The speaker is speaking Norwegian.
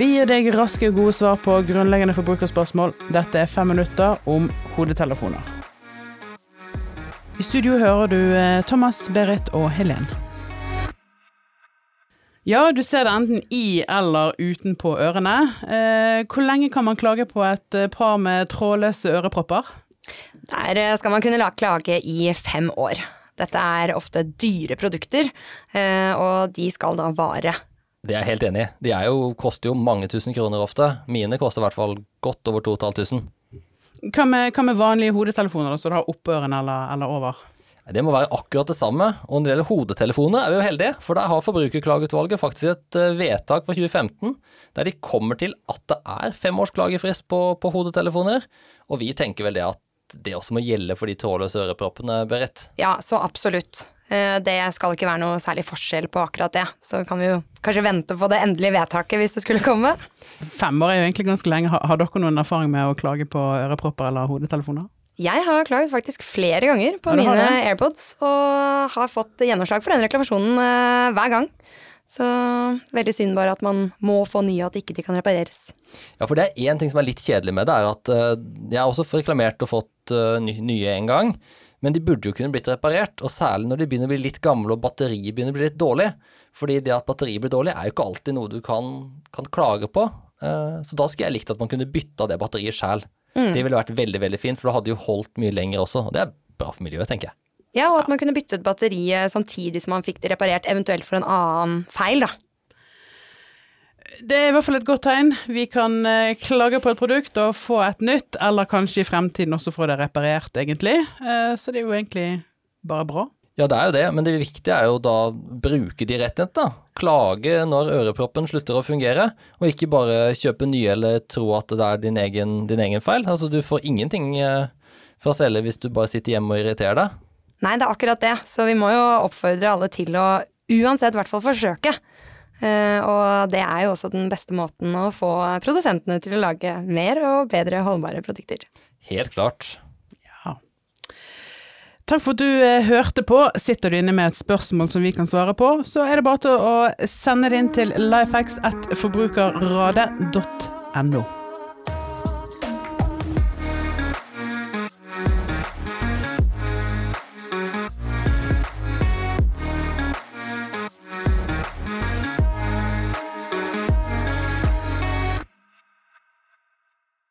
Vi gir deg raske og gode svar på grunnleggende forbrukerspørsmål. Dette er fem minutter om hodetelefoner. I studio hører du eh, Thomas, Berit og Helen. Ja, du ser det enten i eller utenpå ørene. Eh, hvor lenge kan man klage på et eh, par med trådløse ørepropper? Der skal man kunne la klage i fem år. Dette er ofte dyre produkter, og de skal da vare. Det er jeg helt enig i. De er jo, koster jo mange tusen kroner ofte. Mine koster i hvert fall godt over 2500. Hva med, hva med vanlige hodetelefoner, så du har oppå ørene eller, eller over? Det må være akkurat det samme. Og når det gjelder hodetelefoner, er vi jo heldige, for der har Forbrukerklageutvalget faktisk et eh, vedtak fra 2015 der de kommer til at det er femårsklagefrist klagefrist på, på hodetelefoner. Og vi tenker vel det at det også må gjelde for de trådløse øreproppene, Berit? Ja, så absolutt. Eh, det skal ikke være noe særlig forskjell på akkurat det. Så kan vi jo kanskje vente på det endelige vedtaket hvis det skulle komme. Fem år er jo egentlig ganske lenge. Har, dere noen erfaring med å klage på ørepropper eller hodetelefoner? Jeg har klaget faktisk flere ganger på Ja, mine det? AirPods, og har fått gjennomslag for den reklamasjonen eh, hver gang. Så veldig synd bare at man må få nye, at ikke de kan repareres. Ja, for det er én ting som er litt kjedelig med det, er at eh, jeg har også reklamert og fått nye en gang. Men de burde jo kunne blitt reparert, og særlig når de begynner å bli litt gamle og batteriet begynner å bli litt dårlig. Fordi det at batteriet blir dårlig er jo ikke alltid noe du kan, kan klage på. Eh, Så da skulle jeg likt at man kunne bytta det batteriet sjæl. Det ville vært veldig veldig fint, for da hadde jo holdt mye lenger også. Og det er bra for miljøet, tenker jeg. Ja, og at man kunne bytte ut batteriet samtidig som man fikk det reparert, eventuelt for en annen feil, da. Det er i hvert fall et godt tegn. Vi kan eh, klage på et produkt og få et nytt, eller kanskje i fremtiden også få det reparert, egentlig. Eh, så det er jo egentlig bare bra. Ja, det er jo det, men det viktige er jo da å bruke de rettighetene. da. Klage når øreproppen slutter å fungere, og ikke bare kjøpe nye eller tro at det er din egen, din egen feil. Altså, du får ingenting eh, fra selger hvis du bare sitter hjemme og irriterer deg. Nei, det er akkurat det. Så vi må jo oppfordre alle til å uansett i hvert fall forsøke. Eh, og det er jo også den beste måten å få produsentene til å lage mer og bedre holdbare produkter. Helt klart. Ja. Takk for at du eh, hørte på. Sitter du inne med et spørsmål som vi kan svare på, så er det bare til å sende det inn til lifehacks.forbrukerradet.no.